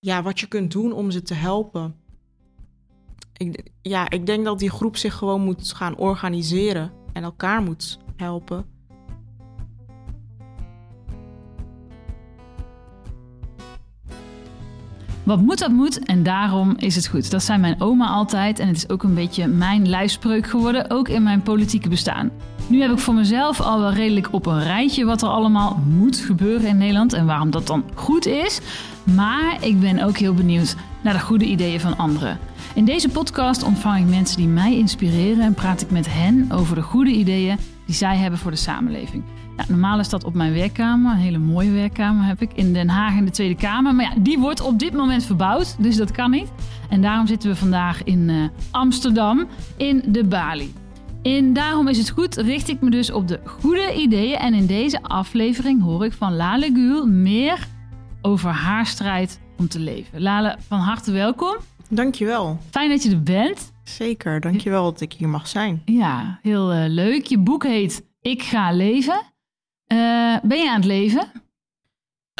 ja, wat je kunt doen om ze te helpen. Ik, ja, ik denk dat die groep zich gewoon moet gaan organiseren en elkaar moet helpen. Wat moet, dat moet. En daarom is het goed. Dat zei mijn oma altijd. En het is ook een beetje mijn lijfspreuk geworden, ook in mijn politieke bestaan. Nu heb ik voor mezelf al wel redelijk op een rijtje wat er allemaal moet gebeuren in Nederland en waarom dat dan goed is. Maar ik ben ook heel benieuwd naar de goede ideeën van anderen. In deze podcast ontvang ik mensen die mij inspireren en praat ik met hen over de goede ideeën die zij hebben voor de samenleving. normaal is dat op mijn werkkamer, een hele mooie werkkamer heb ik in Den Haag in de Tweede Kamer. Maar ja, die wordt op dit moment verbouwd, dus dat kan niet. En daarom zitten we vandaag in uh, Amsterdam in de Bali. En daarom is het goed, richt ik me dus op de goede ideeën. En in deze aflevering hoor ik van Lale Gül meer over haar strijd om te leven. Lale, van harte welkom. Dankjewel. Fijn dat je er bent. Zeker, dankjewel dat ik hier mag zijn. Ja, heel uh, leuk. Je boek heet Ik ga leven. Uh, ben je aan het leven?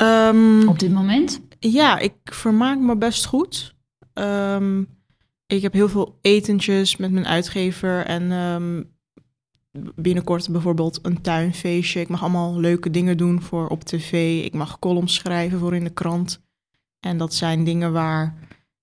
Um, op dit moment? Ja, ik vermaak me best goed. Um, ik heb heel veel etentjes met mijn uitgever en um, binnenkort bijvoorbeeld een tuinfeestje. Ik mag allemaal leuke dingen doen voor op tv. Ik mag columns schrijven voor in de krant. En dat zijn dingen waar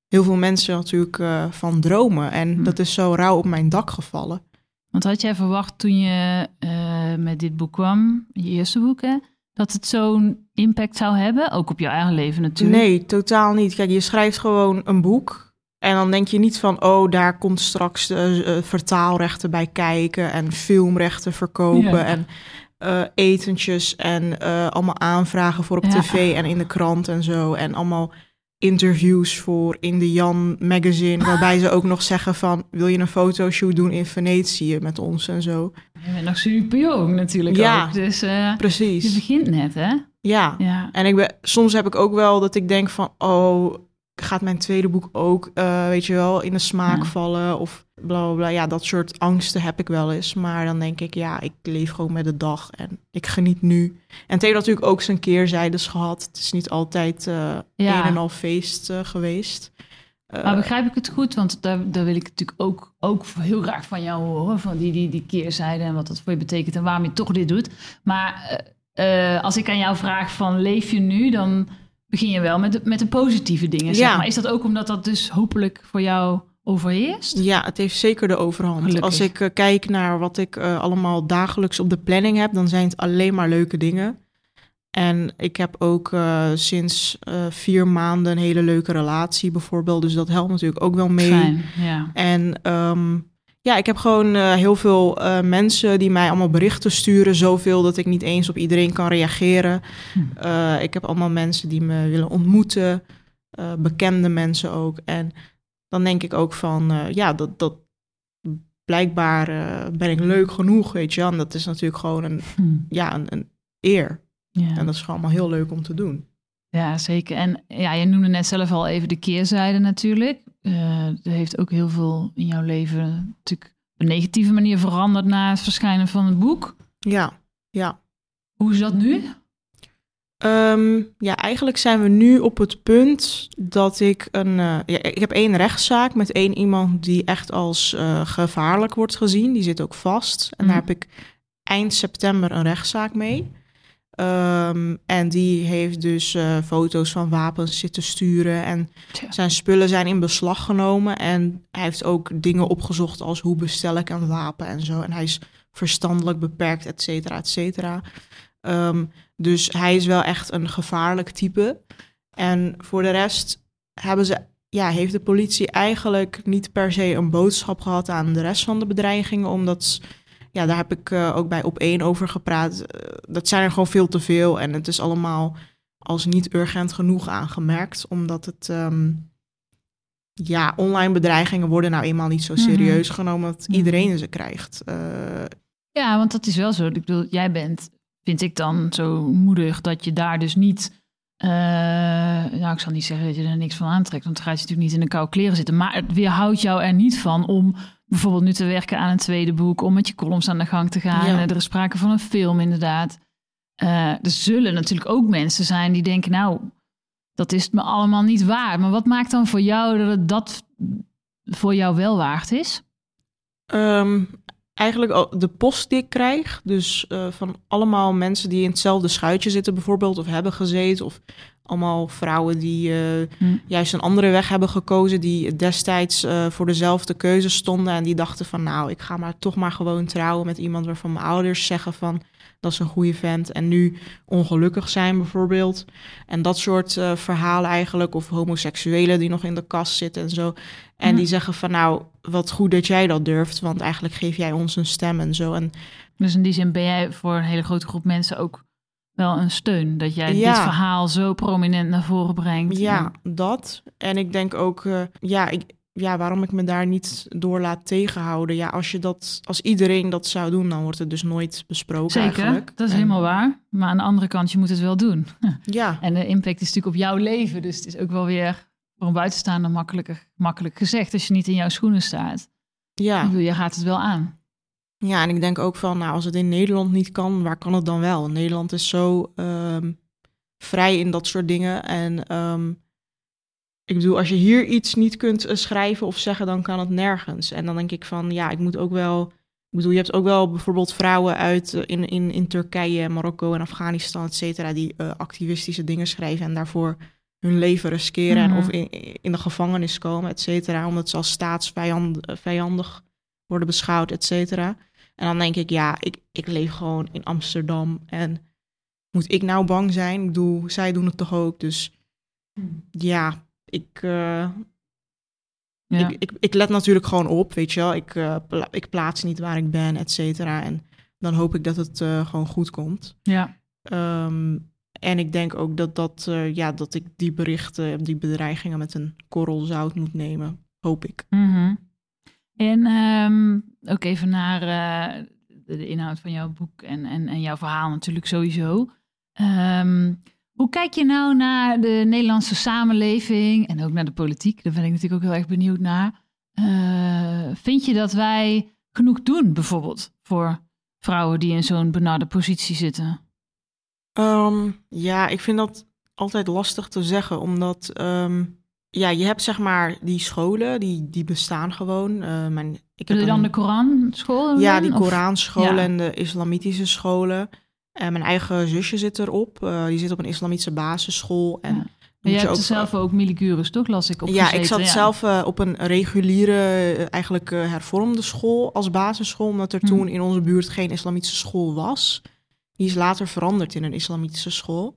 heel veel mensen natuurlijk uh, van dromen. En hm. dat is zo rauw op mijn dak gevallen. Want had jij verwacht toen je uh, met dit boek kwam, je eerste boek, hè, dat het zo'n impact zou hebben? Ook op jouw eigen leven natuurlijk. Nee, totaal niet. Kijk, je schrijft gewoon een boek. En dan denk je niet van, oh, daar komt straks de uh, vertaalrechten bij kijken en filmrechten verkopen en uh, etentjes en uh, allemaal aanvragen voor op ja. tv en in de krant en zo. En allemaal interviews voor in de Jan magazine, waarbij ze ook nog zeggen van, wil je een fotoshoot doen in Venetië met ons en zo. Je bent nog super jong natuurlijk ja, ook, dus precies. je begint net, hè? Ja. ja, en ik ben, soms heb ik ook wel dat ik denk van, oh, gaat mijn tweede boek ook, uh, weet je wel, in de smaak ja. vallen of bla, bla bla Ja, dat soort angsten heb ik wel eens. Maar dan denk ik, ja, ik leef gewoon met de dag en ik geniet nu. En het heeft natuurlijk ook zijn keerzijdes gehad. Het is niet altijd uh, ja. een en al feest uh, geweest. maar begrijp ik het goed? Want daar, daar wil ik natuurlijk ook, ook heel graag van jou horen. Van die, die, die keerzijde en wat dat voor je betekent en waarom je toch dit doet. Maar als ik aan jou vraag van leef je nu, dan begin je wel met de, met de positieve dingen. Zeg Ja. maar. Is dat ook omdat dat dus hopelijk voor jou overheerst? Ja, het heeft zeker de overhand. Gelukkig. Als ik uh, kijk naar wat ik uh, allemaal dagelijks op de planning heb, dan zijn het alleen maar leuke dingen. En ik heb ook uh, sinds vier maanden een hele leuke relatie bijvoorbeeld. Dus dat helpt natuurlijk ook wel mee. Fijn, ja. En um, ja, ik heb gewoon uh, heel veel uh, mensen die mij allemaal berichten sturen. Zoveel dat ik niet eens op iedereen kan reageren. Hm. Uh, ik heb allemaal mensen die me willen ontmoeten. bekende mensen ook. En dan denk ik ook van, ja, dat, dat blijkbaar ben ik leuk genoeg, weet je. En dat is natuurlijk gewoon een, hm. ja, een, een eer. Ja. En dat is gewoon allemaal heel leuk om te doen. Ja, zeker. En ja, je noemde net zelf al even de keerzijde natuurlijk. Uh, er heeft ook heel veel in jouw leven natuurlijk op een negatieve manier veranderd na het verschijnen van het boek. Ja, ja. Hoe is dat nu? Um, ja, eigenlijk zijn we nu op het punt dat ik een. Uh, ja, ik heb één rechtszaak met één iemand die echt als uh, gevaarlijk wordt gezien. Die zit ook vast. En mm. daar heb ik eind september een rechtszaak mee. Um, en die heeft dus uh, foto's van wapens zitten sturen. En zijn spullen zijn in beslag genomen. En hij heeft ook dingen opgezocht als hoe bestel ik een wapen en zo. En hij is verstandelijk beperkt, et cetera, et cetera. Um, dus hij is wel echt een gevaarlijk type. En voor de rest hebben ze, ja, heeft de politie eigenlijk niet per se een boodschap gehad aan de rest van de bedreigingen. Omdat ja, daar heb ik uh, ook bij op één over gepraat. Uh, dat zijn er gewoon veel te veel. En het is allemaal als niet urgent genoeg aangemerkt. Omdat het. Um, ja, online bedreigingen worden nou eenmaal niet zo serieus mm-hmm. genomen dat iedereen ze krijgt. Uh, ja, want dat is wel zo. Ik bedoel, jij bent, vind ik dan, zo moedig dat je daar dus niet. Nou, ik zal niet zeggen dat je er niks van aantrekt, want dan gaat je natuurlijk niet in de koude kleren zitten. Maar het weerhoudt jou er niet van om bijvoorbeeld nu te werken aan een tweede boek, om met je columns aan de gang te gaan. Ja. Er is sprake van een film, inderdaad. Uh, er zullen natuurlijk ook mensen zijn die denken, nou, dat is me allemaal niet waar. Maar wat maakt dan voor jou dat het dat voor jou wel waard is? Ehm, eigenlijk de post die ik krijg. Dus uh, van allemaal mensen die in hetzelfde schuitje zitten bijvoorbeeld. Of hebben gezeten. Of allemaal vrouwen die uh, hm. juist een andere weg hebben gekozen. Die destijds uh, voor dezelfde keuze stonden. En die dachten van nou, ik ga maar toch maar gewoon trouwen met iemand waarvan mijn ouders zeggen van dat is een goede vent. En nu ongelukkig zijn bijvoorbeeld. En dat soort uh, verhalen eigenlijk. Of homoseksuelen die nog in de kast zitten en zo. En hm. die zeggen van nou, wat goed dat jij dat durft. Want eigenlijk geef jij ons een stem en zo. En, dus in die zin ben jij voor een hele grote groep mensen ook wel een steun. Dat jij dit verhaal zo prominent naar voren brengt. Ja, dat. En ik denk ook, uh, ja, ik, ja, waarom ik me daar niet door laat tegenhouden. Ja, als je dat, als iedereen dat zou doen, dan wordt het dus nooit besproken. Zeker, eigenlijk. dat is helemaal waar. Maar aan de andere kant, je moet het wel doen. Ja. En de impact is natuurlijk op jouw leven. Dus het is ook wel weer voor een buitenstaander makkelijk, makkelijk gezegd als je niet in jouw schoenen staat. Ja. Bedoel, je gaat het wel aan. Ja, en ik denk ook van, nou, als het in Nederland niet kan, waar kan het dan wel? Nederland is zo ehm, vrij in dat soort dingen. En um, ik bedoel, als je hier iets niet kunt eh, schrijven of zeggen, dan kan het nergens. En dan denk ik van, ja, ik moet ook wel. Ik bedoel, je hebt ook wel bijvoorbeeld vrouwen uit uh, in, in, in Turkije, Marokko en Afghanistan, et cetera, die uh, activistische dingen schrijven en daarvoor hun leven riskeren mm -hmm. en of in, in de gevangenis komen, et cetera, omdat ze als staatsvijandig worden beschouwd, et cetera. En dan denk ik, ja, ik, ik leef gewoon in Amsterdam en moet ik nou bang zijn? Ik bedoel, zij doen het toch ook, dus ja, ik, uh, ja. ik, ik, ik, let natuurlijk gewoon op, weet je wel. Ik, uh, pla ik plaats niet waar ik ben, et cetera. En dan hoop ik dat het uh, gewoon goed komt. Ja. Um, en ik denk ook dat, dat, ja, dat ik die berichten, die bedreigingen met een korrel zout moet nemen. Hoop ik. Mm -hmm. En um, ook even naar de, de, inhoud van jouw boek en, en, en jouw verhaal natuurlijk sowieso. Um, hoe kijk je nou naar de Nederlandse samenleving en ook naar de politiek? Daar ben ik natuurlijk ook heel erg benieuwd naar. Uh, vind je dat wij genoeg doen, bijvoorbeeld, voor vrouwen die in zo'n benarde positie zitten? Um, ja, ik vind dat altijd lastig te zeggen, omdat um, ja, je hebt zeg maar die scholen, die, die bestaan gewoon. Uh, mijn, ik heb dan een, de Koranschool? Ja, die Koranscholen ja. en de islamitische scholen. En mijn eigen zusje zit erop. Uh, die zit op een islamitische basisschool. En ja. Maar je, hebt ook, zelf ook Miligurus, toch? Las ik op Ja, ik zat ja. zelf uh, op een reguliere, uh, eigenlijk hervormde school als basisschool. Omdat er hm. toen in onze buurt geen islamitische school was. Die is later veranderd in een islamitische school.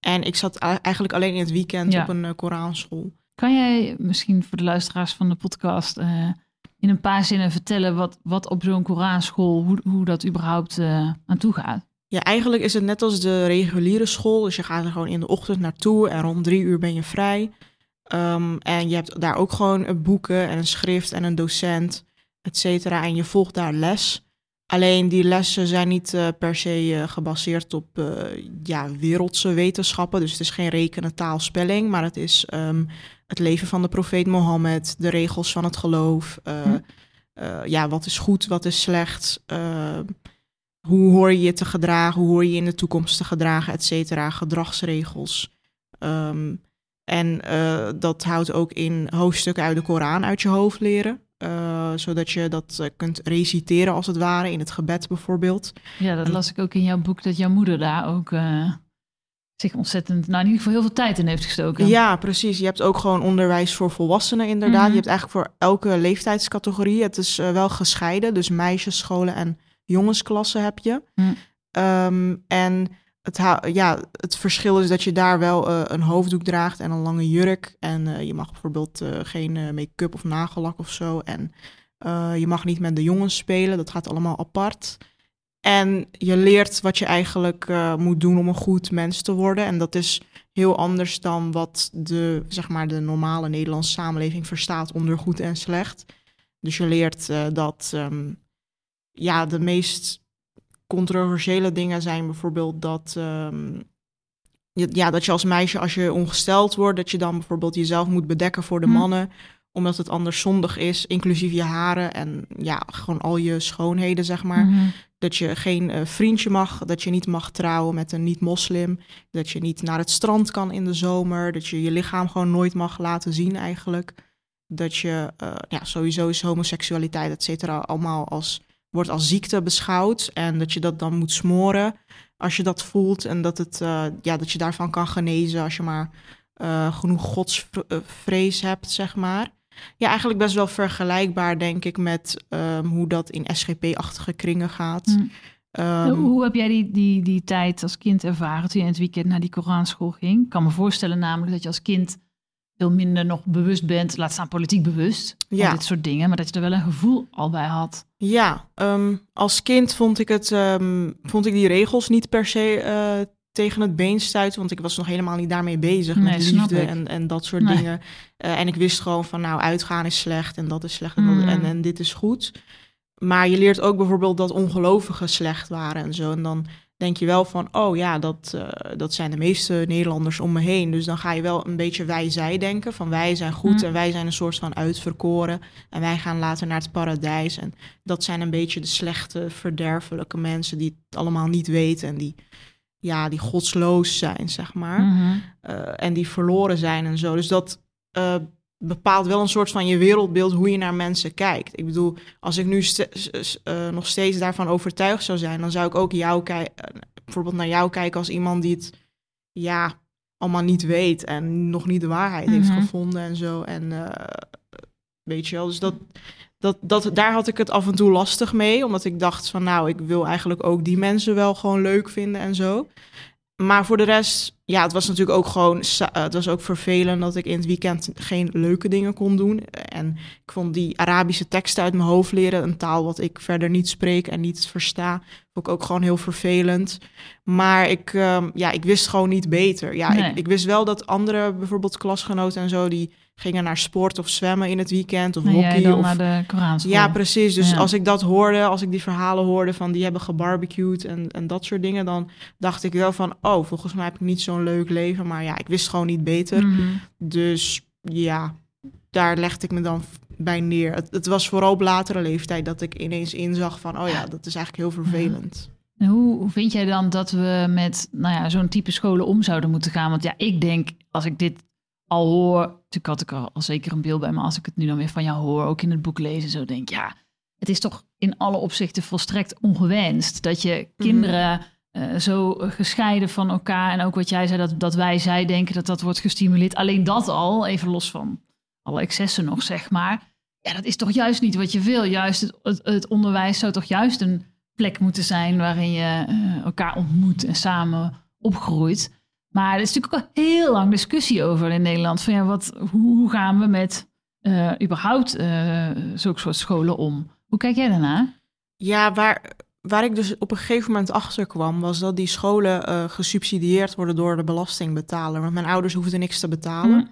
En ik zat eigenlijk alleen in het weekend ja. op een Koranschool. Kan jij misschien voor de luisteraars van de podcast in een paar zinnen vertellen wat, wat op zo'n Koranschool, hoe, hoe dat überhaupt aan toe gaat? Ja, eigenlijk is het net als de reguliere school. Dus je gaat er gewoon in de ochtend naartoe en rond drie uur ben je vrij. Um, en je hebt daar ook gewoon boeken en een schrift en een docent, et cetera. En je volgt daar les. Alleen die lessen zijn niet uh, per se gebaseerd op ja, wereldse wetenschappen. Dus het is geen rekenen, taal, spelling. Maar het is um, het leven van de profeet Mohammed, de regels van het geloof. Hm. ja, wat is goed, wat is slecht hoe hoor je je te gedragen, hoe hoor je in de toekomst te gedragen, et cetera, gedragsregels. Um, en dat houdt ook in hoofdstukken uit de Koran uit je hoofd leren. Zodat je dat kunt reciteren als het ware, in het gebed bijvoorbeeld. Ja, dat las ik ook in jouw boek, dat jouw moeder daar ook zich ontzettend, nou in ieder geval heel veel tijd in heeft gestoken. Ja, precies. Je hebt ook gewoon onderwijs voor volwassenen inderdaad. Mm -hmm. Je hebt eigenlijk voor elke leeftijdscategorie, het is wel gescheiden, dus meisjesscholen en jongensklassen heb je. Hm. Um, en het, ja, het verschil is dat je daar wel uh, een hoofddoek draagt en een lange jurk. En uh, je mag bijvoorbeeld geen make-up of nagellak of zo. En je mag niet met de jongens spelen, dat gaat allemaal apart. En je leert wat je eigenlijk moet doen om een goed mens te worden. En dat is heel anders dan wat de, zeg maar, de normale Nederlandse samenleving verstaat onder goed en slecht. Dus je leert dat um, ja, de meest controversiële dingen zijn bijvoorbeeld dat, um, ja, dat je als meisje, als je ongesteld wordt, dat je dan bijvoorbeeld jezelf moet bedekken voor de hm. mannen. Omdat het anders zondig is, inclusief je haren en ja, gewoon al je schoonheden, zeg maar. Mhm. Dat je geen eh, vriendje mag, dat je niet mag trouwen met een niet-moslim, dat je niet naar het strand kan in de zomer, dat je je lichaam gewoon nooit mag laten zien eigenlijk. Dat je, eh, ja, sowieso is homoseksualiteit, et cetera, allemaal als, wordt als ziekte beschouwd en dat je dat dan moet smoren als je dat voelt en dat, het, eh, ja, dat je daarvan kan genezen als je maar genoeg godsvrees hebt, zeg maar. Ja, eigenlijk best wel vergelijkbaar, denk ik, met ehm, hoe dat in SGP-achtige kringen gaat. Mm. Ehm, Hoe heb jij die, die, die tijd als kind ervaren toen je in het weekend naar die Koranschool ging? Ik kan me voorstellen namelijk dat je als kind veel minder nog bewust bent, laat staan politiek bewust, van Ja. dit soort dingen, maar dat je er wel een gevoel al bij had. Ja, ehm, als kind vond ik, het, vond ik die regels niet per se eh, tegen het been stuiten, want ik was nog helemaal niet daarmee bezig Nee, met liefde en, en dat soort Nee. dingen. Eh, en ik wist gewoon van, nou, uitgaan is slecht en dat is slecht en, Mm. en, en dit is goed. Maar je leert ook bijvoorbeeld dat ongelovigen slecht waren en zo. En dan denk je wel van, oh ja, dat, eh, dat zijn de meeste Nederlanders om me heen. Dus dan ga je wel een beetje wij-zij denken. Van wij zijn goed Mm. en wij zijn een soort van uitverkoren. En wij gaan later naar het paradijs. En dat zijn een beetje de slechte, verderfelijke mensen die het allemaal niet weten. En die, ja, die godsloos zijn, zeg maar. Mhm. Eh, en die verloren zijn en zo. Dus dat eh, bepaalt wel een soort van je wereldbeeld hoe je naar mensen kijkt. Ik bedoel, als ik nu eh, nog steeds daarvan overtuigd zou zijn, dan zou ik ook jou kijken, bijvoorbeeld naar jou kijken als iemand die het ja allemaal niet weet en nog niet de waarheid heeft Mhm. gevonden en zo. En weet je wel, dus dat. Dat, dat, daar had ik het af en toe lastig mee, omdat ik dacht van nou, ik wil eigenlijk ook die mensen wel gewoon leuk vinden en zo. Maar voor de rest, ja, het was natuurlijk ook gewoon, eh, het was ook vervelend dat ik in het weekend geen leuke dingen kon doen. En ik vond die Arabische teksten uit mijn hoofd leren, een taal wat ik verder niet spreek en niet versta, vond ik ook gewoon heel vervelend. Maar ik, ehm, ja, ik wist gewoon niet beter. Ja, Nee. ik, ik wist wel dat andere, bijvoorbeeld klasgenoten en zo, die gingen naar sport of zwemmen in het weekend of hockey. of, naar de Koranschool. ja, precies. Dus Ja. als ik dat hoorde, als ik die verhalen hoorde van die hebben gebarbecued en, en dat soort dingen, dan dacht ik wel van, oh, volgens mij heb ik niet zo'n leuk leven. Maar ja, ik wist gewoon niet beter. Mhm. Dus ja, daar legde ik me dan bij neer. Het, het was vooral op latere leeftijd dat ik ineens inzag van, oh ja, dat is eigenlijk heel vervelend. En hoe, hoe vind jij dan dat we met nou ja, zo'n type scholen om zouden moeten gaan? Want ja, ik denk, als ik dit al hoor... Natuurlijk had ik er al zeker een beeld bij, maar als ik het nu dan weer van jou hoor... ook in het boek lezen, zo denk ik, ja... het is toch in alle opzichten volstrekt ongewenst... dat je kinderen eh, zo gescheiden van elkaar... en ook wat jij zei, dat, dat wij zij denken dat dat wordt gestimuleerd. Alleen dat al, even los van alle excessen nog, zeg maar... Ja, dat is toch juist niet wat je wil. Juist het, het, het onderwijs zou toch juist een plek moeten zijn waarin je eh, elkaar ontmoet en samen opgroeit. Maar er is natuurlijk ook al heel lang discussie over in Nederland. Van ja, wat, hoe, gaan we met eh, überhaupt eh zulke soort scholen om? Hoe kijk jij daarnaar? Ja, waar, waar ik dus op een gegeven moment achter kwam, was dat die scholen eh, gesubsidieerd worden door de belastingbetaler. Want mijn ouders hoefden niks te betalen.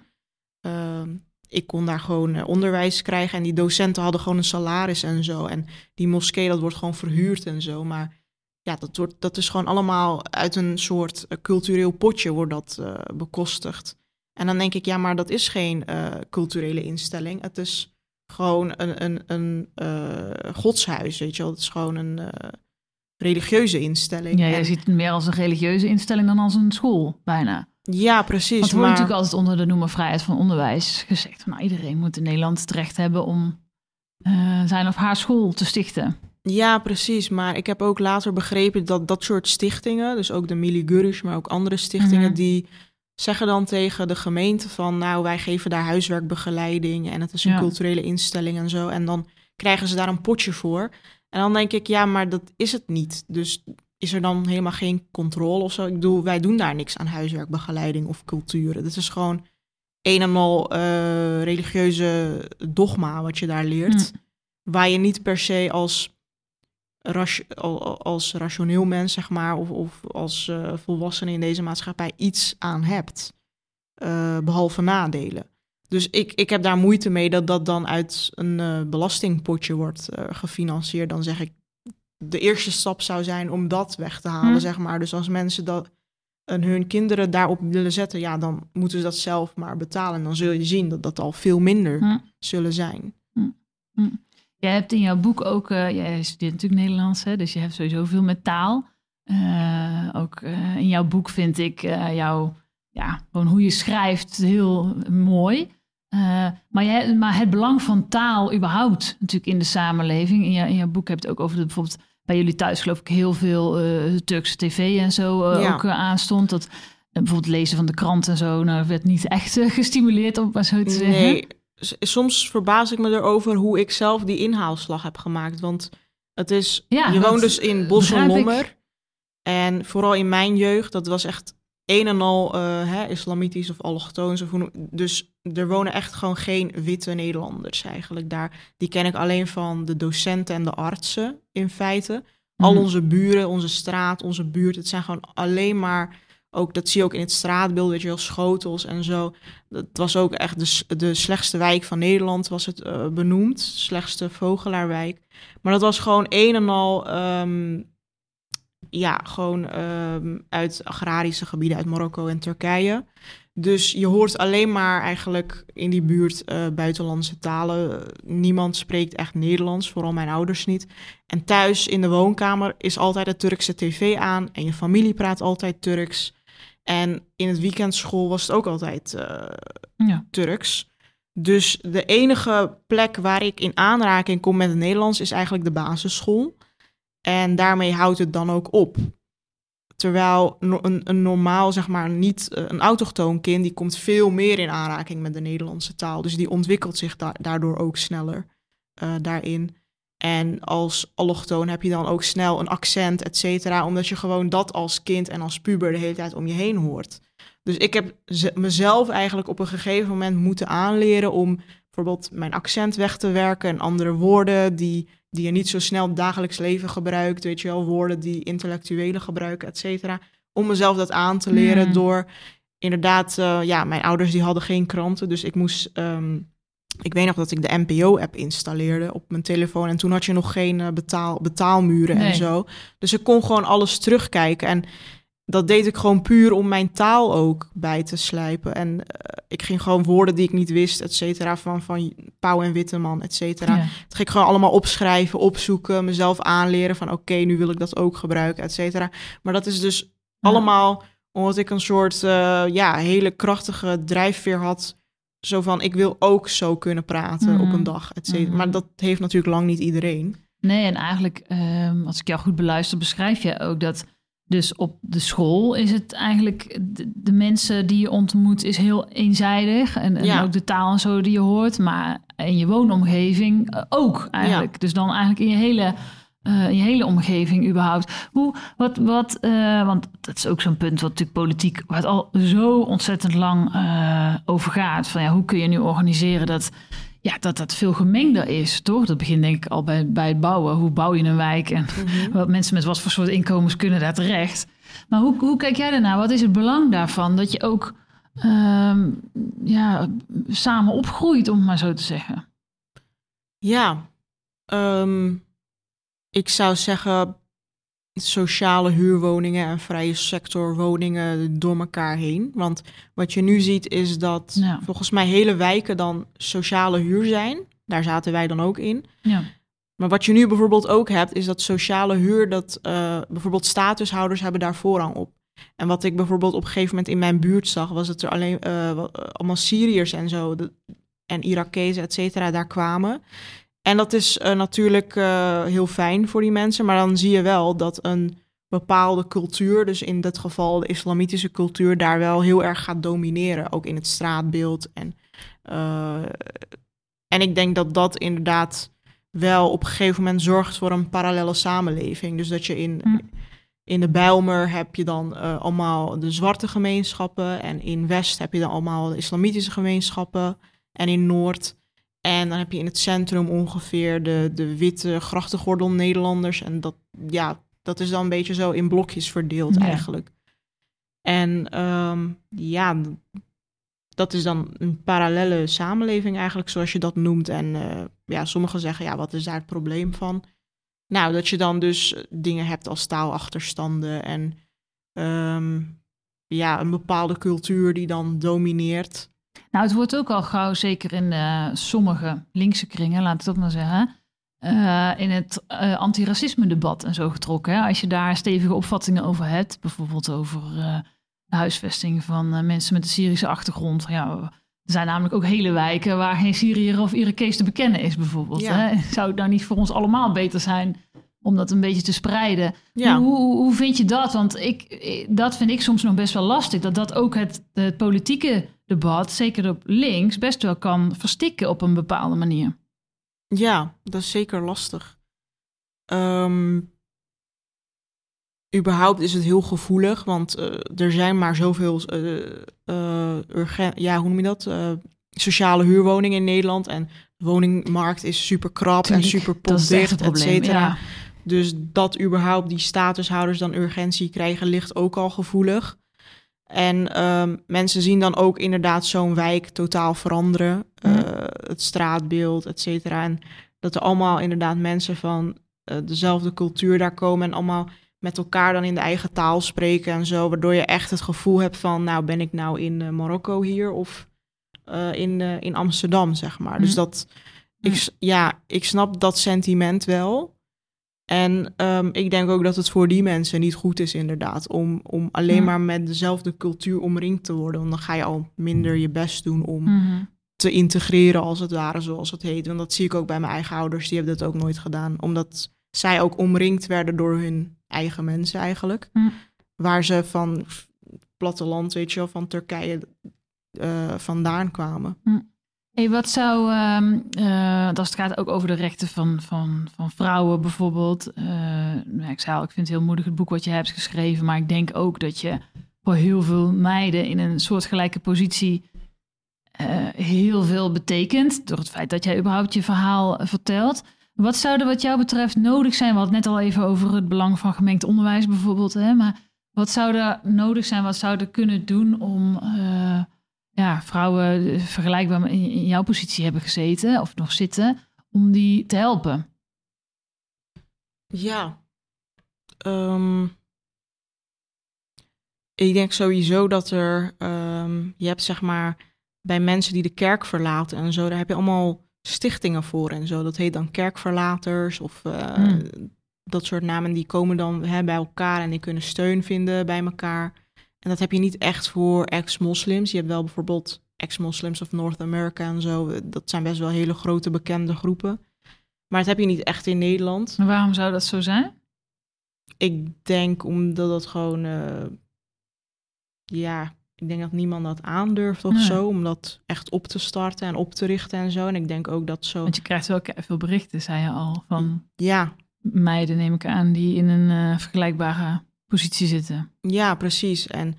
Hm. Ehm, ik kon daar gewoon onderwijs krijgen en die docenten hadden gewoon een salaris en zo. En die moskee, dat wordt gewoon verhuurd en zo. Maar ja, dat, wordt, dat is gewoon allemaal uit een soort eh, cultureel potje wordt dat eh, bekostigd. En dan denk ik, ja, maar dat is geen eh, culturele instelling. Het is gewoon een, een, een godshuis, weet je wel. Het is gewoon een religieuze instelling. Ja, je En- ziet het meer als een religieuze instelling dan als een school, bijna. ja, precies. Want er wordt maar... natuurlijk altijd onder de noemer vrijheid van onderwijs gezegd. Van, nou, iedereen moet in Nederland het recht hebben om zijn of haar school te stichten. Ja, precies. Maar ik heb ook later begrepen dat dat soort stichtingen, dus ook de Mili Gurish, maar ook andere stichtingen, Mhm. die zeggen dan tegen de gemeente van, nou, wij geven daar huiswerkbegeleiding en het is een Ja. culturele instelling en zo. En dan krijgen ze daar een potje voor. En dan denk ik, ja, maar dat is het niet. Dus is er dan helemaal geen controle of zo? Ik bedoel, wij doen daar niks aan huiswerkbegeleiding of culturen. Dit is gewoon een en al eh, religieuze dogma wat je daar leert Hm. waar je niet per se als, als rationeel mens, zeg maar, of, of als eh volwassene in deze maatschappij iets aan hebt, eh, behalve nadelen. Dus ik, ik heb daar moeite mee dat dat dan uit een eh, belastingpotje wordt gefinancierd. Dan zeg ik, de eerste stap zou zijn om dat weg te halen, Hm. zeg maar. Dus als mensen dat en hun kinderen daarop willen zetten, ja, dan moeten ze dat zelf maar betalen. En dan zul je zien dat dat al veel minder Hm. zullen zijn. Jij hebt in jouw boek ook, eh jij studeert natuurlijk Nederlands, hè, dus je hebt sowieso veel met taal. Eh, ook eh, in jouw boek vind ik jouw, ja, gewoon hoe je schrijft heel mooi. Maar, jij, maar het belang van taal überhaupt natuurlijk in de samenleving. In, je, in jouw boek heb je het ook over de, bijvoorbeeld bij jullie thuis geloof ik heel veel Turkse tv en zo Ja. ook aanstond. Dat bijvoorbeeld lezen van de krant en zo, nou werd niet echt gestimuleerd om maar zo te zeggen. Nee, soms verbaas ik me erover hoe ik zelf die inhaalslag heb gemaakt. Want het is, Ja, je woont dus in eh, Bos en. Lommer. En vooral in mijn jeugd, dat was echt een en al eh, hè, islamitisch of allochtoons. Of hoe dus er wonen echt gewoon geen witte Nederlanders eigenlijk daar. Die ken ik alleen van de docenten en de artsen in feite. Al Mhm. onze buren, onze straat, onze buurt, het zijn gewoon alleen maar... Ook, dat zie je ook in het straatbeeld, weet je wel, schotels en zo. Dat was ook echt de, de slechtste wijk van Nederland, was het eh, benoemd. Slechtste vogelaarwijk. Maar dat was gewoon een en al, ehm, ja, gewoon ehm, uit agrarische gebieden, uit Marokko en Turkije. Dus je hoort alleen maar eigenlijk in die buurt eh, buitenlandse talen. Niemand spreekt echt Nederlands, vooral mijn ouders niet. En thuis in de woonkamer is altijd de Turkse tv aan en je familie praat altijd Turks. En in het weekendschool was het ook altijd eh, Ja. Turks. Dus de enige plek waar ik in aanraking kom met het Nederlands is eigenlijk de basisschool. En daarmee houdt het dan ook op. Terwijl een, een normaal, zeg maar, niet eh, een autochtoon kind, die komt veel meer in aanraking met de Nederlandse taal. Dus die ontwikkelt zich da- daardoor ook sneller eh, daarin. En als allochtoon heb je dan ook snel een accent, et cetera, omdat je gewoon dat als kind en als puber de hele tijd om je heen hoort. Dus ik heb ze- mezelf eigenlijk op een gegeven moment moeten aanleren om bijvoorbeeld mijn accent weg te werken en andere woorden die, die je niet zo snel dagelijks leven gebruikt, weet je wel, woorden die intellectuelen gebruiken, et cetera. Om mezelf dat aan te leren Hmm. door inderdaad, eh, ja, mijn ouders die hadden geen kranten, dus ik moest, ehm, ik weet nog dat ik de NPO-app installeerde op mijn telefoon en toen had je nog geen eh, betaal, betaalmuren Nee. en zo. Dus ik kon gewoon alles terugkijken en dat deed ik gewoon puur om mijn taal ook bij te slijpen. En eh, ik ging gewoon woorden die ik niet wist, et cetera, van, van Pauw en Witteman, et cetera. Ja. Dat ging ik gewoon allemaal opschrijven, opzoeken, mezelf aanleren van oké, nu wil ik dat ook gebruiken, et cetera. Maar dat is dus allemaal omdat ik een soort eh, ja, hele krachtige drijfveer had. Zo van, ik wil ook zo kunnen praten Mhm. op een dag, et cetera. Mhm. Maar dat heeft natuurlijk lang niet iedereen. Nee, en eigenlijk, ehm, als ik jou goed beluister, beschrijf je ook dat. Dus op de school is het eigenlijk de, de mensen die je ontmoet is heel eenzijdig. En, en Ja. ook de taal en zo die je hoort. Maar in je woonomgeving eh, ook eigenlijk. Dus dan eigenlijk in je hele, eh, je hele omgeving überhaupt. Hoe, wat, wat, eh, want dat is ook zo'n punt wat natuurlijk politiek, waar het al zo ontzettend lang eh, over gaat. Van ja, hoe kun je nu organiseren dat ja, dat dat veel gemengder is, toch? Dat begint denk ik al bij, bij het bouwen. Hoe bouw je een wijk en wat mensen met wat voor soort inkomens kunnen daar terecht? Maar hoe, hoe kijk jij daarnaar? Wat is het belang daarvan dat je ook ehm, ja, samen opgroeit, om het maar zo te zeggen? Ja, ehm, ik zou zeggen sociale huurwoningen en vrije sector woningen door elkaar heen. Want wat je nu ziet is dat Ja. volgens mij hele wijken dan sociale huur zijn. Daar zaten wij dan ook in. Ja, Maar wat je nu bijvoorbeeld ook hebt, is dat sociale huur, dat eh, bijvoorbeeld statushouders hebben daar voorrang op. En wat ik bijvoorbeeld op een gegeven moment in mijn buurt zag, was dat er alleen eh, eh, allemaal Syriërs en zo, de- en Irakezen, et cetera, daar kwamen. En dat is eh, natuurlijk eh, heel fijn voor die mensen, maar dan zie je wel dat een bepaalde cultuur, dus in dit geval de islamitische cultuur, daar wel heel erg gaat domineren, ook in het straatbeeld. En, eh, en ik denk dat dat inderdaad wel op een gegeven moment zorgt voor een parallele samenleving. Dus dat je in, Hm. in de Bijlmer heb je dan allemaal de zwarte gemeenschappen. En in West heb je dan allemaal de islamitische gemeenschappen. En in Noord. En dan heb je in het centrum ongeveer de, de witte grachtengordel Nederlanders. En dat, ja, dat is dan een beetje zo in blokjes verdeeld Ja. eigenlijk. En ehm, ja, dat is dan een parallele samenleving eigenlijk, zoals je dat noemt. En eh, ja, sommigen zeggen, ja, wat is daar het probleem van? Nou, dat je dan dus dingen hebt als taalachterstanden en ehm, ja, een bepaalde cultuur die dan domineert. Nou, het wordt ook al gauw, zeker in uh, sommige linkse kringen, laat ik dat maar zeggen, uh, in het uh, antiracisme-debat en zo getrokken. Hè? Als je daar stevige opvattingen over hebt, bijvoorbeeld over de huisvesting van mensen met een Syrische achtergrond. Ja, er zijn namelijk ook hele wijken waar geen Syriër of Irakees te bekennen is, bijvoorbeeld. Ja. Hè? Zou het nou niet voor ons allemaal beter zijn om dat een beetje te spreiden? Ja. Hoe, hoe, hoe vind je dat? Want ik, dat vind ik soms nog best wel lastig. Dat dat ook het, het politieke debat, zeker op links, best wel kan verstikken op een bepaalde manier. Ja, dat is zeker lastig. Um, überhaupt is het heel gevoelig, want uh, er zijn maar zoveel uh, uh, urgent, ja, hoe noem je dat? sociale huurwoningen in Nederland en de woningmarkt is super krap Tuurlijk, en super potdicht, et cetera. Ja. Dus dat überhaupt die statushouders dan urgentie krijgen, ligt ook al gevoelig. En um, mensen zien dan ook inderdaad zo'n wijk totaal veranderen. Uh, het straatbeeld, et cetera. En dat er allemaal inderdaad mensen van uh, dezelfde cultuur daar komen... en allemaal met elkaar dan in de eigen taal spreken en zo. Waardoor je echt het gevoel hebt van... nou, ben ik nou in uh, Marokko hier of in, in Amsterdam, zeg maar. Dus dat... Ik, ja, ik snap dat sentiment wel... En um, ik denk ook dat het voor die mensen niet goed is, inderdaad, om, om alleen Ja. maar met dezelfde cultuur omringd te worden. Want dan ga je al minder je best doen om Mhm. te integreren, als het ware, zoals het heet. Want dat zie ik ook bij mijn eigen ouders, die hebben dat ook nooit gedaan. Omdat zij ook omringd werden door hun eigen mensen eigenlijk. Waar ze van platteland, weet je wel, van Turkije uh, vandaan kwamen. Hey, wat zou, ehm uh, als het gaat ook over de rechten van, van, van vrouwen bijvoorbeeld. Uh, nou, ik zei al, ik vind het heel moedig het boek wat je hebt geschreven, maar ik denk ook dat je voor heel veel meiden in een soortgelijke positie uh, heel veel betekent. Door het feit dat jij überhaupt je verhaal vertelt. Wat zou er wat jou betreft nodig zijn? We hadden net al even over het belang van gemengd onderwijs bijvoorbeeld. Hè? Maar wat zou er nodig zijn? Wat zou er kunnen doen om ja, vrouwen vergelijkbaar in, in jouw positie hebben gezeten of nog zitten, om die te helpen? Ja. Um, ik denk sowieso dat er, um, je hebt zeg maar bij mensen die de kerk verlaten en zo, daar heb je allemaal stichtingen voor en zo. Dat heet dan kerkverlaters of uh, Hmm. dat soort namen. Die komen dan hè, bij elkaar en die kunnen steun vinden bij elkaar. En dat heb je niet echt voor ex-moslims. Je hebt wel bijvoorbeeld ex-moslims of North America en zo. Dat zijn best wel hele grote bekende groepen. Maar dat heb je niet echt in Nederland. Maar waarom zou dat zo zijn? Ik denk omdat het gewoon... Uh, ja, ik denk dat niemand dat aandurft of Nee. zo. Om dat echt op te starten en op te richten en zo. En ik denk ook dat zo... Want je krijgt wel veel berichten, zei je al, van Ja, meiden neem ik aan, die in een uh, vergelijkbare positie zitten. Ja, precies. En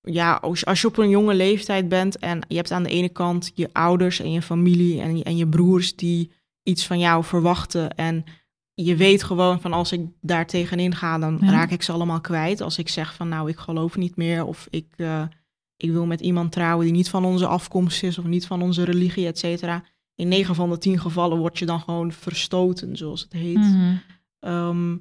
ja, als, als je op een jonge leeftijd bent en je hebt aan de ene kant je ouders en je familie en je, en je broers die iets van jou verwachten. En je weet gewoon van als ik daar tegenin ga, dan Ja. raak ik ze allemaal kwijt. Als ik zeg van nou, ik geloof niet meer of ik, uh, ik wil met iemand trouwen die niet van onze afkomst is of niet van onze religie, et cetera. In negen van de tien gevallen word je dan gewoon verstoten, zoals het heet. Mm -hmm. um,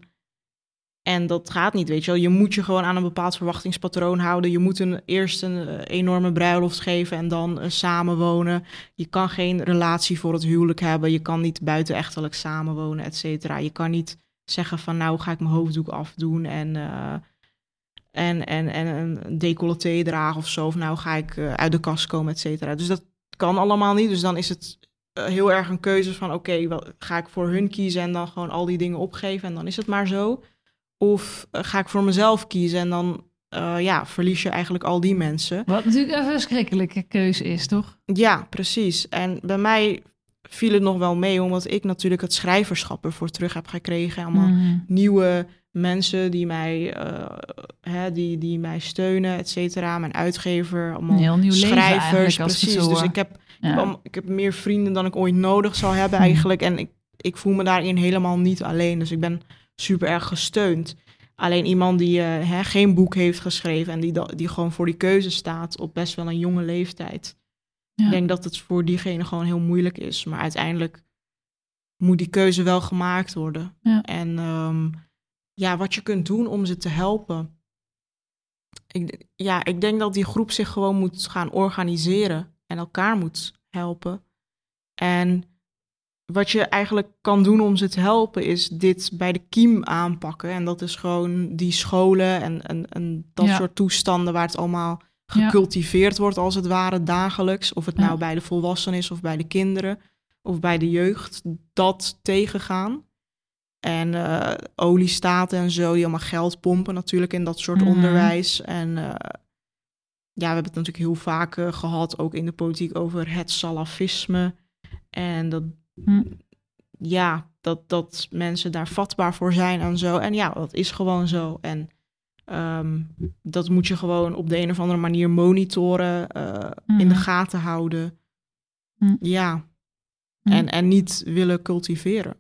en dat gaat niet, weet je wel. Je moet je gewoon aan een bepaald verwachtingspatroon houden. Je moet een, eerst een uh, enorme bruiloft geven en dan uh, samenwonen. Je kan geen relatie voor het huwelijk hebben. Je kan niet buitenechtelijk samenwonen, et cetera. Je kan niet zeggen van nou ga ik mijn hoofddoek afdoen en, uh, en, en, en een decolleté dragen of zo. Of nou ga ik uit de kast komen, et cetera. Dus dat kan allemaal niet. Dus dan is het heel erg een keuze van oké, okay, ga ik voor hun kiezen en dan gewoon al die dingen opgeven en dan is het maar zo. Of uh, ga ik voor mezelf kiezen en dan uh, ja, verlies je eigenlijk al die mensen. Wat natuurlijk een verschrikkelijke keuze is, toch? Ja, precies. En bij mij viel het nog wel mee, omdat ik natuurlijk het schrijverschap ervoor terug heb gekregen. Allemaal Mm. nieuwe mensen die mij, uh, hè, die, die mij steunen, et cetera. Mijn uitgever, allemaal heel nieuw schrijvers. precies. Dus ik heb, ja. ik, heb, ik heb meer vrienden dan ik ooit nodig zou hebben Mhm. eigenlijk. En ik, ik voel me daarin helemaal niet alleen. Dus ik ben super erg gesteund. Alleen iemand die uh, hè, geen boek heeft geschreven en die, die gewoon voor die keuze staat op best wel een jonge leeftijd. Ja. Ik denk dat het voor diegene gewoon heel moeilijk is. Maar uiteindelijk moet die keuze wel gemaakt worden. Ja. En um, ja, wat je kunt doen om ze te helpen. ik, ja, ik denk dat die groep zich gewoon moet gaan organiseren en elkaar moet helpen. En wat je eigenlijk kan doen om ze te helpen, is dit bij de kiem aanpakken. En dat is gewoon die scholen en, en, en dat Ja. soort toestanden waar het allemaal Ja. gecultiveerd wordt, als het ware, dagelijks. Of het Ja. nou bij de volwassenen is of bij de kinderen of bij de jeugd. Dat tegengaan. En eh oliestaten en zo, die allemaal geld pompen natuurlijk in dat soort Mhm. onderwijs. En eh, ja, we hebben het natuurlijk heel vaak eh, gehad, ook in de politiek, over het salafisme. En dat, Hm. ja, dat, dat mensen daar vatbaar voor zijn en zo. En ja, dat is gewoon zo. En ehm, dat moet je gewoon op de een of andere manier monitoren, eh, in de Mhm. gaten houden. Hm. Ja, Hm. en, en niet willen cultiveren.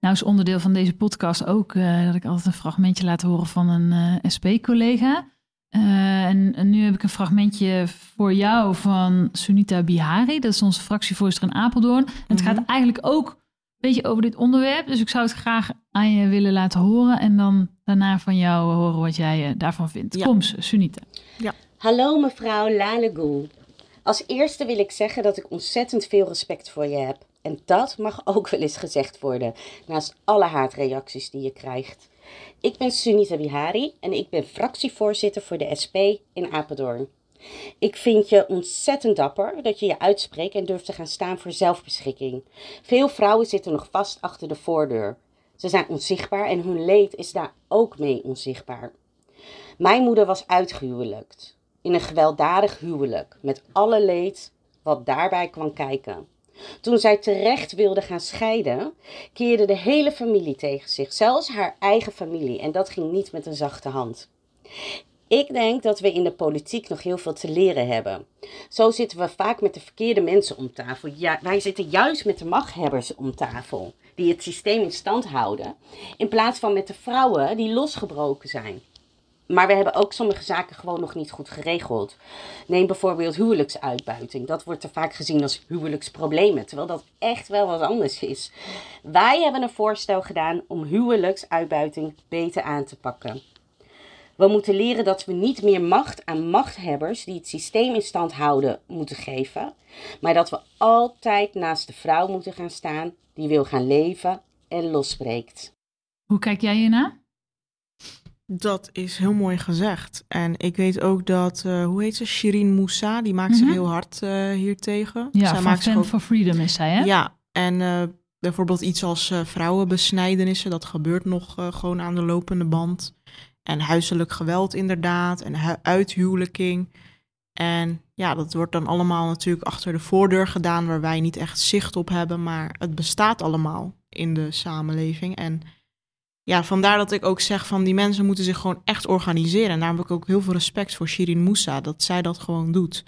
Nou is onderdeel van deze podcast ook eh, dat ik altijd een fragmentje laat horen van een eh, SP-collega. Eh, en, en nu heb ik een fragmentje voor jou van Sunita Bihari. Dat is onze fractievoorzitter in Apeldoorn. En het Mhm. gaat eigenlijk ook een beetje over dit onderwerp. Dus ik zou het graag aan je willen laten horen. En dan daarna van jou horen wat jij eh, daarvan vindt. Ja. Kom, Sunita. Hallo mevrouw Lalegoe. Als eerste wil ik zeggen dat ik ontzettend veel respect voor je heb. En dat mag ook wel eens gezegd worden, naast alle haatreacties die je krijgt. Ik ben Sunita Bihari en ik ben fractievoorzitter voor de SP in Apeldoorn. Ik vind je ontzettend dapper dat je je uitspreekt en durft te gaan staan voor zelfbeschikking. Veel vrouwen zitten nog vast achter de voordeur. Ze zijn onzichtbaar en hun leed is daar ook mee onzichtbaar. Mijn moeder was uitgehuwelijkt. In een gewelddadig huwelijk. Met alle leed wat daarbij kwam kijken. Toen zij terecht wilde gaan scheiden, keerde de hele familie tegen zich. Zelfs haar eigen familie. En dat ging niet met een zachte hand. Ik denk dat we in de politiek nog heel veel te leren hebben. Zo zitten we vaak met de verkeerde mensen om tafel. Ja, wij zitten juist met de machthebbers om tafel, die het systeem in stand houden, in plaats van met de vrouwen die losgebroken zijn. Maar we hebben ook sommige zaken gewoon nog niet goed geregeld. Neem bijvoorbeeld huwelijksuitbuiting. Dat wordt er vaak gezien als huwelijksproblemen, terwijl dat echt wel wat anders is. Wij hebben een voorstel gedaan om huwelijksuitbuiting beter aan te pakken. We moeten leren dat we niet meer macht aan machthebbers die het systeem in stand houden moeten geven, maar dat we altijd naast de vrouw moeten gaan staan die wil gaan leven en losbreekt. Hoe kijk jij hiernaar? Dat is heel mooi gezegd. En ik weet ook dat, eh, hoe heet ze, Shirin Moussa, die maakt zich Mhm. heel hard eh hiertegen. Ja, Zij van maakt zich Fan ook- for Freedom is zij, hè? Ja, en eh, bijvoorbeeld iets als vrouwenbesnijdenissen, dat gebeurt nog gewoon aan de lopende band. En huiselijk geweld inderdaad, en hu- uithuwelijking. En ja, dat wordt dan allemaal natuurlijk achter de voordeur gedaan, waar wij niet echt zicht op hebben, maar het bestaat allemaal in de samenleving. En ja, vandaar dat ik ook zeg van die mensen moeten zich gewoon echt organiseren. En daar heb ik ook heel veel respect voor Shirin Moussa, dat zij dat gewoon doet.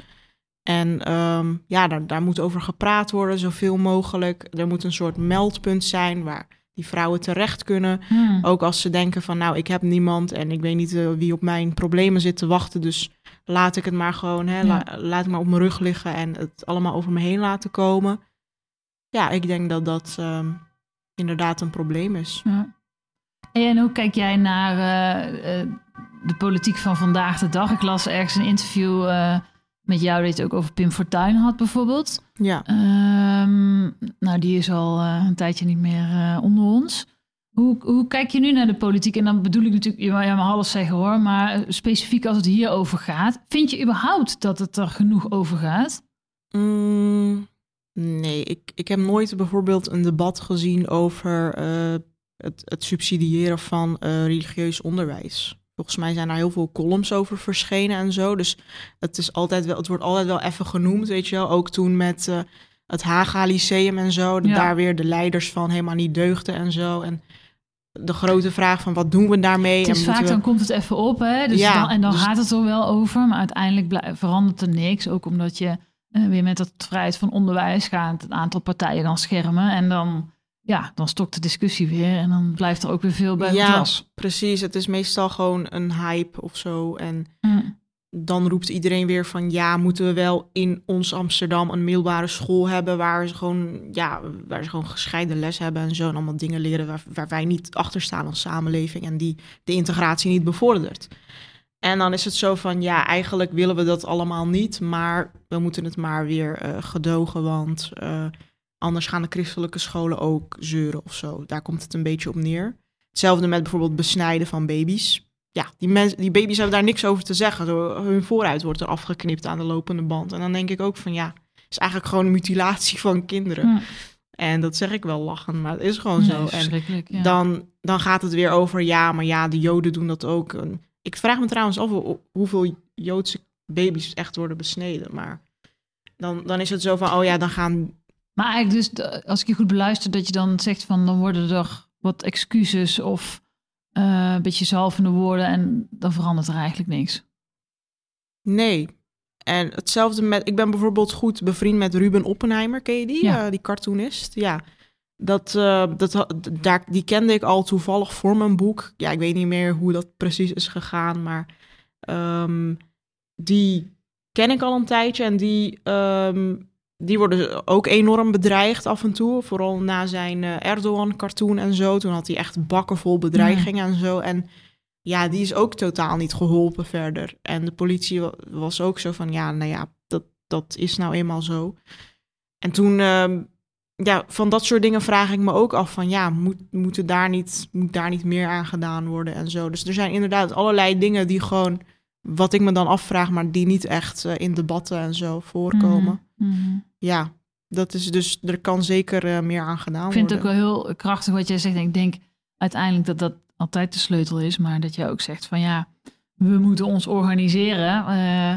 En ehm, ja, daar, daar moet over gepraat worden, zoveel mogelijk. Er moet een soort meldpunt zijn waar die vrouwen terecht kunnen. Hmm. Ook als ze denken van, nou, ik heb niemand en ik weet niet eh, wie op mijn problemen zit te wachten. Dus laat ik het maar gewoon, hè, la- laat ik maar op mijn rug liggen en het allemaal over me heen laten komen. Ja, ik denk dat dat ehm, inderdaad een probleem is. Ja. En hoe kijk jij naar eh, eh, de politiek van vandaag de dag? Ik las ergens een interview eh, met jou dat je het ook over Pim Fortuyn had bijvoorbeeld. Ja. Ehm, nou, die is al een tijdje niet meer onder ons. Hoe, hoe kijk je nu naar de politiek? En dan bedoel ik natuurlijk, je mag alles zeggen hoor, maar specifiek als het hier over gaat. Vind je überhaupt dat het er genoeg over gaat? Mm, nee, ik, ik heb nooit bijvoorbeeld een debat gezien over het, het subsidiëren van eh, religieus onderwijs. Volgens mij zijn daar heel veel columns over verschenen en zo. Dus het, is altijd wel, het wordt altijd wel even genoemd, weet je wel. Ook toen met eh, het Haga Lyceum en zo. Ja. daar weer de leiders van helemaal niet deugden en zo. En de grote vraag van wat doen we daarmee? Het is vaak, we- dan komt het even op, hè? Dus Ja, dan, en dan dus- gaat het er wel over, maar uiteindelijk verandert er niks. Ook omdat je eh, weer met dat vrijheid van onderwijs gaat het aantal partijen dan schermen. En dan, ja, dan stokt de discussie weer en dan blijft er ook weer veel bij Ja. was. Precies, het is meestal gewoon een hype of zo. En Mm. dan roept iedereen weer van ja, moeten we wel in ons Amsterdam een middelbare school hebben waar ze gewoon, ja, waar ze gewoon gescheiden les hebben en zo. En allemaal dingen leren waar, waar wij niet achter staan als samenleving en die de integratie niet bevordert. En dan is het zo van, ja, eigenlijk willen we dat allemaal niet, maar we moeten het maar weer eh, gedogen, want uh, anders gaan de christelijke scholen ook zeuren of zo. Daar komt het een beetje op neer. Hetzelfde met bijvoorbeeld besnijden van baby's. Ja, die, mensen, die baby's hebben daar niks over te zeggen. Hun vooruit wordt er afgeknipt aan de lopende band. En dan denk ik ook van, ja, het is eigenlijk gewoon een mutilatie van kinderen. Ja. En dat zeg ik wel lachen, maar het is gewoon zo. En ja. dan, dan gaat het weer over, ja, maar ja, de Joden doen dat ook. Ik vraag me trouwens af hoeveel Joodse baby's echt worden besneden. Maar dan, dan is het zo van, oh ja, dan gaan... Maar eigenlijk dus, als ik je goed beluister, dat je dan zegt van, dan worden er wat excuses of uh, een beetje zalvende woorden en dan verandert er eigenlijk niks. Nee. En hetzelfde met, ik ben bijvoorbeeld goed bevriend met Ruben Oppenheimer, ken je die? Ja. Uh, die cartoonist. Ja. Dat, uh, dat, daar, die kende ik al toevallig voor mijn boek. Ja, ik weet niet meer hoe dat precies is gegaan, maar um, die ken ik al een tijdje. En die, um, die worden ook enorm bedreigd af en toe. Vooral na zijn uh, Erdogan-cartoon en zo. Toen had hij echt bakken vol bedreigingen ja. en zo. En ja, die is ook totaal niet geholpen verder. En de politie was ook zo van, ja, nou ja, dat, dat is nou eenmaal zo. En toen... Uh, ja, van dat soort dingen vraag ik me ook af van ja, moet, moet, daar niet, moet daar niet meer aan gedaan worden en zo. Dus er zijn inderdaad allerlei dingen die gewoon, wat ik me dan afvraag, maar die niet echt uh, in debatten en zo voorkomen. Mm -hmm. Ja, dat is dus, er kan zeker uh, meer aan gedaan worden. Ik vind worden. het ook wel heel krachtig wat jij zegt. En ik denk uiteindelijk dat dat altijd de sleutel is, maar dat jij ook zegt van ja, we moeten ons organiseren. Uh,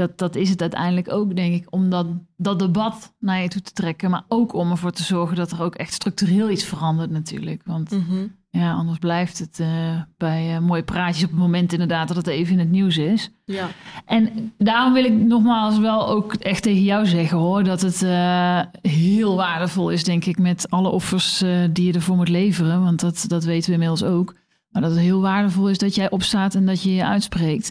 dat, dat is het uiteindelijk ook, denk ik, om dat, dat debat naar je toe te trekken. Maar ook om ervoor te zorgen dat er ook echt structureel iets verandert natuurlijk. Want mm -hmm. ja, anders blijft het uh, bij uh, mooie praatjes op het moment inderdaad dat het even in het nieuws is. Ja. En daarom wil ik nogmaals wel ook echt tegen jou zeggen hoor, dat het uh, heel waardevol is, denk ik, met alle offers die je ervoor moet leveren. Want dat, dat weten we inmiddels ook. Maar dat het heel waardevol is dat jij opstaat en dat je je uitspreekt.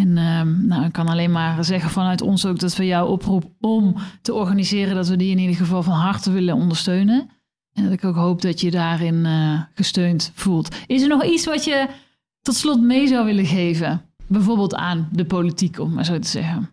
En um, nou, ik kan alleen maar zeggen vanuit ons ook dat we jou oproepen om te organiseren, dat we die in ieder geval van harte willen ondersteunen. En dat ik ook hoop dat je daarin uh, gesteund voelt. Is er nog iets wat je tot slot mee zou willen geven? Bijvoorbeeld aan de politiek, om maar zo te zeggen.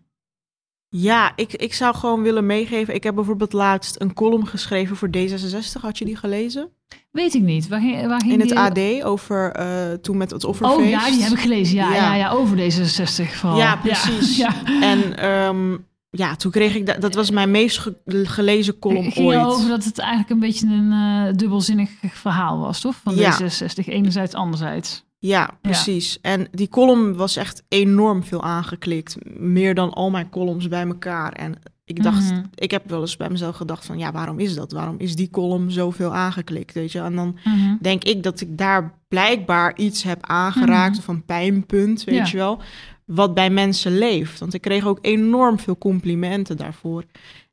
Ja, ik, ik zou gewoon willen meegeven. Ik heb bijvoorbeeld laatst een column geschreven voor D66. Had je die gelezen? Weet ik niet. Waar waar ging In het die... AD over uh, toen met het offerfeest. Oh ja, die heb ik gelezen. Ja, ja. ja, ja over D66 vooral. Ja, precies. Ja, En um, ja, toen kreeg ik... Dat, dat was mijn meest ge gelezen column ging ooit. over dat het eigenlijk een beetje een uh, dubbelzinnig verhaal was, toch? Van Ja. D66. Enerzijds, anderzijds. Ja, precies. En die column was echt enorm veel aangeklikt. Meer dan al mijn columns bij elkaar. En ik dacht, Mhm. ik heb wel eens bij mezelf gedacht van... ja, waarom is dat? Waarom is die column zoveel aangeklikt, weet je? En dan Mhm. denk ik dat ik daar blijkbaar iets heb aangeraakt... Mhm. of een pijnpunt, weet Ja. je wel... wat bij mensen leeft. Want ik kreeg ook enorm veel complimenten daarvoor.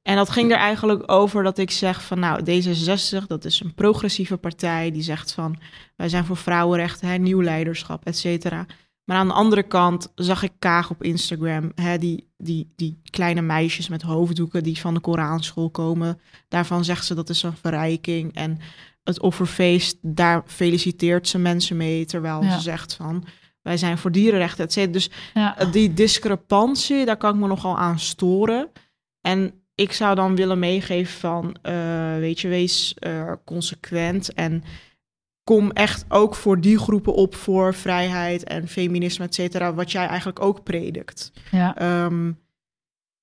En dat ging er eigenlijk over dat ik zeg van... nou, D66, dat is een progressieve partij... die zegt van, wij zijn voor vrouwenrechten, hè, nieuw leiderschap, et cetera... Maar aan de andere kant zag ik Kaag op Instagram, hè, die, die, die kleine meisjes met hoofddoeken die van de Koranschool komen. Daarvan zegt ze dat is een verrijking. En het offerfeest, daar feliciteert ze mensen mee, terwijl Ja. ze zegt van wij zijn voor dierenrechten, et cetera. Dus Ja. die discrepantie, daar kan ik me nogal aan storen. En ik zou dan willen meegeven van, eh, weet je, wees eh, consequent en kom echt ook voor die groepen op voor vrijheid en feminisme, et cetera, wat jij eigenlijk ook predikt. ja. Ehm,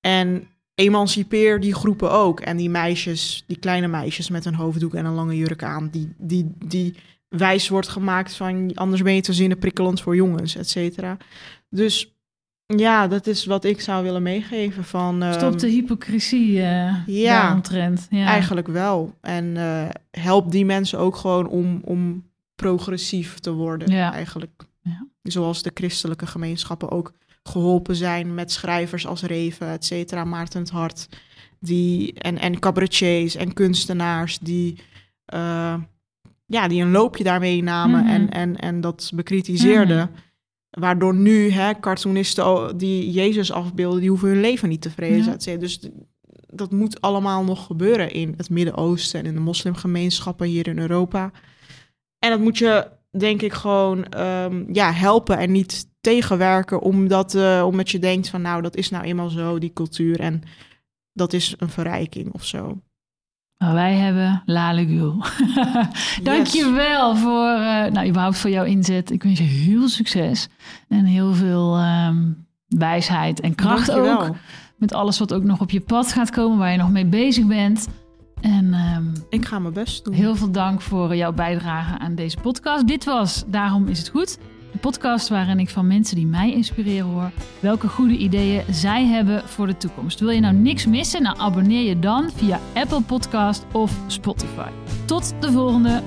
en emancipeer die groepen ook. En die meisjes, die kleine meisjes met een hoofddoek en een lange jurk aan, die, die, die wijs wordt gemaakt van anders ben je te zinnen prikkelend voor jongens, et cetera. Dus ja, dat is wat ik zou willen meegeven van... ehm, Stop de hypocrisie uh, ja. Eigenlijk wel. En uh, help die mensen ook gewoon om, om progressief te worden, Ja. eigenlijk. Ja. Zoals de christelijke gemeenschappen ook geholpen zijn met schrijvers als Reven, et cetera, Maarten het Hart. Die, en, en cabaretiers en kunstenaars die, uh, ja, die een loopje daarmee namen Mhm. en, en, en dat bekritiseerden. Mhm. Waardoor nu hè, cartoonisten die Jezus afbeelden, die hoeven hun leven niet te vrezen. Ja. Dus dat moet allemaal nog gebeuren in het Midden-Oosten en in de moslimgemeenschappen hier in Europa. En dat moet je, denk ik, gewoon ehm, ja, helpen en niet tegenwerken omdat, uh, omdat je denkt van nou, dat is nou eenmaal zo, die cultuur. En dat is een verrijking of zo. Maar wij hebben Lalegul. Dank je wel voor, uh, nou, überhaupt voor jouw inzet. Ik wens je heel succes en heel veel um, wijsheid en kracht ook. Met alles wat ook nog op je pad gaat komen, waar je nog mee bezig bent. En um, ik ga mijn best doen. Heel veel dank voor jouw bijdrage aan deze podcast. Dit was Daarom is het goed. De podcast waarin ik van mensen die mij inspireren hoor welke goede ideeën zij hebben voor de toekomst. Wil je nou niks missen? Nou abonneer je dan via Apple Podcast of Spotify. Tot de volgende